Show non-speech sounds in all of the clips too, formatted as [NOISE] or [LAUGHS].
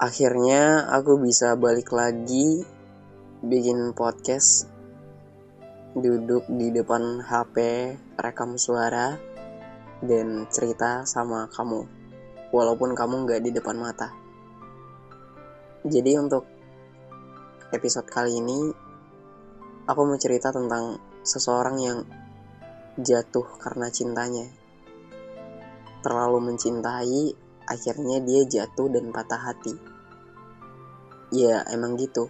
akhirnya aku bisa balik lagi bikin podcast duduk di depan HP rekam suara dan cerita sama kamu walaupun kamu nggak di depan mata. Jadi untuk episode kali ini aku mau cerita tentang seseorang yang jatuh karena cintanya. Terlalu mencintai akhirnya dia jatuh dan patah hati. Ya emang gitu.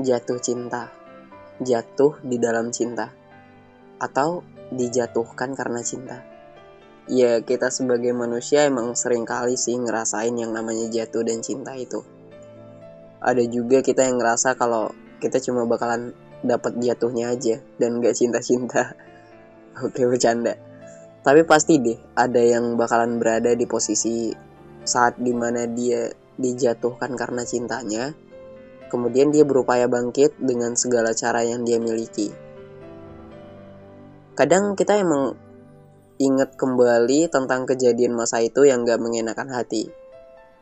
Jatuh cinta. Jatuh di dalam cinta. Atau dijatuhkan karena cinta. Ya kita sebagai manusia emang sering kali sih ngerasain yang namanya jatuh dan cinta itu. Ada juga kita yang ngerasa kalau kita cuma bakalan dapat jatuhnya aja dan gak cinta-cinta. [LAUGHS] Oke bercanda tapi pasti deh ada yang bakalan berada di posisi saat di mana dia dijatuhkan karena cintanya, kemudian dia berupaya bangkit dengan segala cara yang dia miliki. Kadang kita emang ingat kembali tentang kejadian masa itu yang gak mengenakan hati.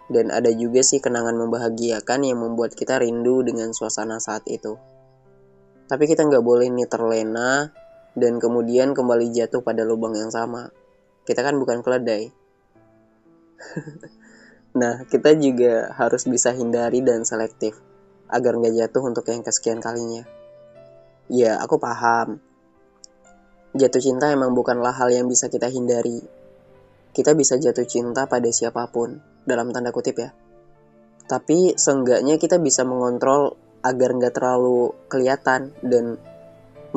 Dan ada juga sih kenangan membahagiakan yang membuat kita rindu dengan suasana saat itu. Tapi kita nggak boleh nih terlena dan kemudian kembali jatuh pada lubang yang sama. Kita kan bukan keledai. [LAUGHS] Nah, kita juga harus bisa hindari dan selektif agar nggak jatuh untuk yang kesekian kalinya. Ya, aku paham. Jatuh cinta emang bukanlah hal yang bisa kita hindari. Kita bisa jatuh cinta pada siapa pun, dalam tanda kutip ya. Tapi seenggaknya kita bisa mengontrol agar nggak terlalu kelihatan dan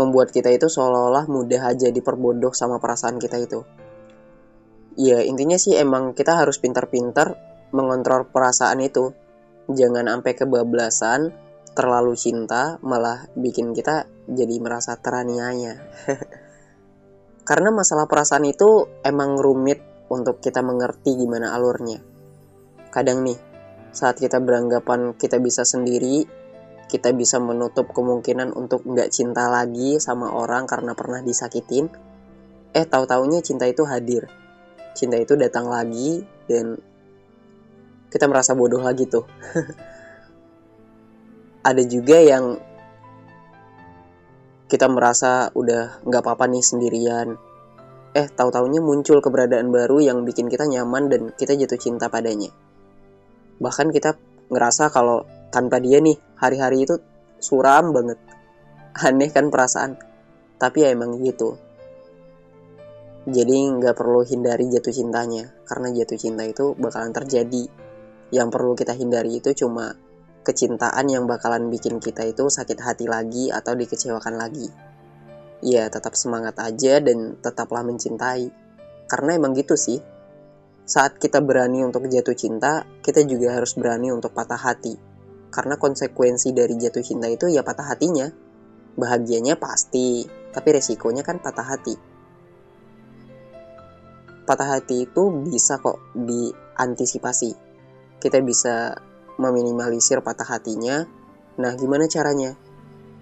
membuat kita itu seolah-olah mudah aja diperbodoh sama perasaan kita itu. Ya intinya sih emang kita harus pintar-pintar mengontrol perasaan itu. Jangan sampai kebablasan, terlalu cinta, malah bikin kita jadi merasa teraniaya. [LAUGHS] Karena masalah perasaan itu emang rumit untuk kita mengerti gimana alurnya. Kadang nih, saat kita beranggapan kita bisa sendiri, kita bisa menutup kemungkinan untuk nggak cinta lagi sama orang karena pernah disakitin. Eh, tahu-taunya cinta itu hadir. Cinta itu datang lagi dan kita merasa bodoh lagi tuh [LAUGHS] ada juga yang kita merasa udah nggak apa-apa nih sendirian eh tahu taunya muncul keberadaan baru yang bikin kita nyaman dan kita jatuh cinta padanya bahkan kita ngerasa kalau tanpa dia nih hari-hari itu suram banget aneh kan perasaan tapi ya emang gitu jadi nggak perlu hindari jatuh cintanya karena jatuh cinta itu bakalan terjadi yang perlu kita hindari itu cuma kecintaan yang bakalan bikin kita itu sakit hati lagi atau dikecewakan lagi. Ya, tetap semangat aja dan tetaplah mencintai. Karena emang gitu sih. Saat kita berani untuk jatuh cinta, kita juga harus berani untuk patah hati. Karena konsekuensi dari jatuh cinta itu ya patah hatinya. Bahagianya pasti, tapi resikonya kan patah hati. Patah hati itu bisa kok diantisipasi kita bisa meminimalisir patah hatinya. Nah, gimana caranya?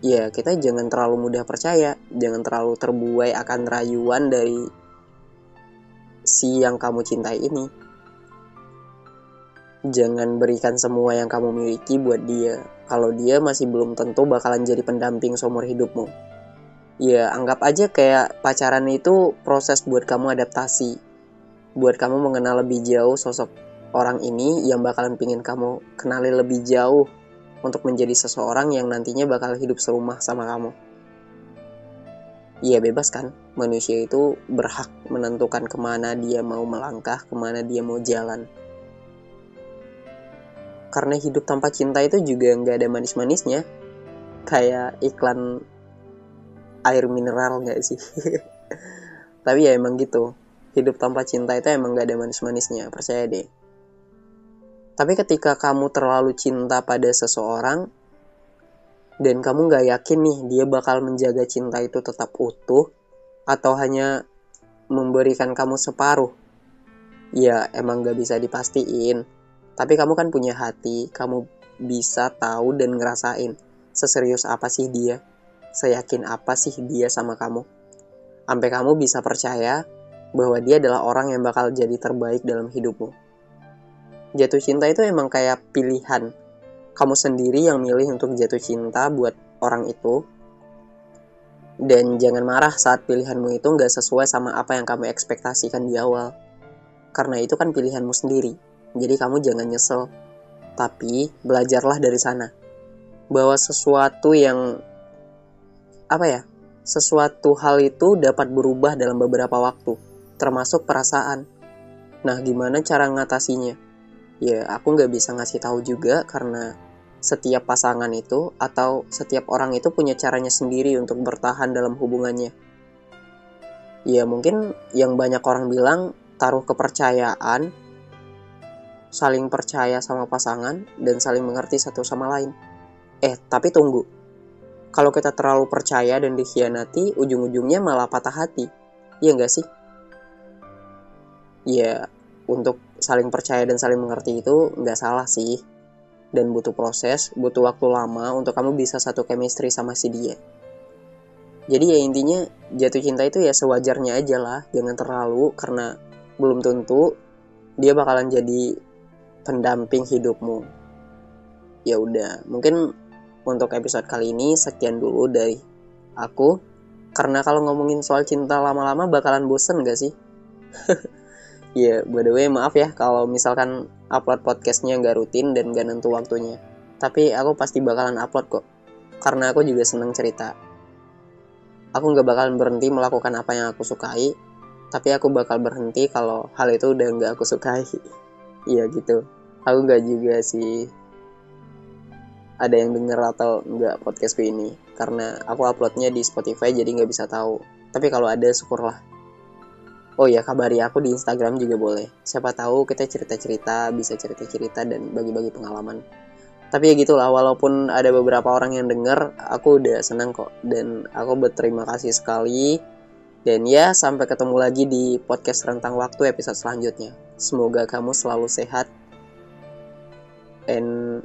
Ya, kita jangan terlalu mudah percaya, jangan terlalu terbuai akan rayuan dari si yang kamu cintai ini. Jangan berikan semua yang kamu miliki buat dia, kalau dia masih belum tentu bakalan jadi pendamping seumur hidupmu. Ya, anggap aja kayak pacaran itu proses buat kamu adaptasi, buat kamu mengenal lebih jauh sosok orang ini yang bakalan pingin kamu kenali lebih jauh untuk menjadi seseorang yang nantinya bakal hidup serumah sama kamu. Iya bebas kan, manusia itu berhak menentukan ke mana dia mau melangkah, ke mana dia mau jalan. Karena hidup tanpa cinta itu juga nggak ada manis-manisnya. Kayak iklan air mineral nggak sih? [LAUGHS] Tapi ya emang gitu. Hidup tanpa cinta itu emang gak ada manis-manisnya, percaya deh. Tapi ketika kamu terlalu cinta pada seseorang dan kamu gak yakin nih dia bakal menjaga cinta itu tetap utuh atau hanya memberikan kamu separuh, ya emang gak bisa dipastiin. Tapi kamu kan punya hati, kamu bisa tahu dan ngerasain seserius apa sih dia, seyakin apa sih dia sama kamu. Sampai kamu bisa percaya bahwa dia adalah orang yang bakal jadi terbaik dalam hidupmu. jatuh cinta itu emang kayak pilihan kamu sendiri yang milih untuk jatuh cinta buat orang itu dan jangan marah saat pilihanmu itu nggak sesuai sama apa yang kamu ekspektasikan di awal karena itu kan pilihanmu sendiri jadi kamu jangan nyesel. Tapi belajarlah dari sana. Bahwa sesuatu yang apa ya sesuatu hal itu dapat berubah dalam beberapa waktu termasuk perasaan. Nah gimana cara ngatasinya? Ya aku nggak bisa ngasih tahu juga karena setiap pasangan itu atau setiap orang itu punya caranya sendiri untuk bertahan dalam hubungannya. Ya mungkin yang banyak orang bilang taruh kepercayaan, saling percaya sama pasangan dan saling mengerti satu sama lain. Eh, tapi tunggu. Kalau kita terlalu percaya dan dikhianati, ujung-ujungnya malah patah hati. Iya nggak sih? Ya, untuk saling percaya dan saling mengerti itu nggak salah sih dan butuh proses, butuh waktu lama untuk kamu bisa satu chemistry sama si dia. Jadi ya intinya jatuh cinta itu ya sewajarnya aja lah, jangan terlalu karena belum tentu dia bakalan jadi pendamping hidupmu. Ya udah, mungkin untuk episode kali ini sekian dulu dari aku. Karena kalau ngomongin soal cinta lama-lama bakalan bosen gak sih? [LAUGHS] Ya, yeah, by the way maaf ya kalau misalkan upload podcastnya nggak rutin dan nggak nentu waktunya. Tapi aku pasti bakalan upload kok. Karena aku juga seneng cerita. Aku nggak bakalan berhenti melakukan apa yang aku sukai. Tapi aku bakal berhenti kalau hal itu udah nggak aku sukai. [LAUGHS] Iya gitu. Aku nggak juga sih ada yang denger atau nggak podcastku ini. Karena aku uploadnya di Spotify jadi nggak bisa tahu. Tapi kalau ada syukurlah oh ya kabari aku di Instagram juga boleh siapa tahu kita cerita-cerita bisa cerita-cerita dan bagi-bagi pengalaman tapi ya gitulah walaupun ada beberapa orang yang denger aku udah senang kok dan aku berterima kasih sekali dan ya sampai ketemu lagi di podcast rentang waktu episode selanjutnya semoga kamu selalu sehat. And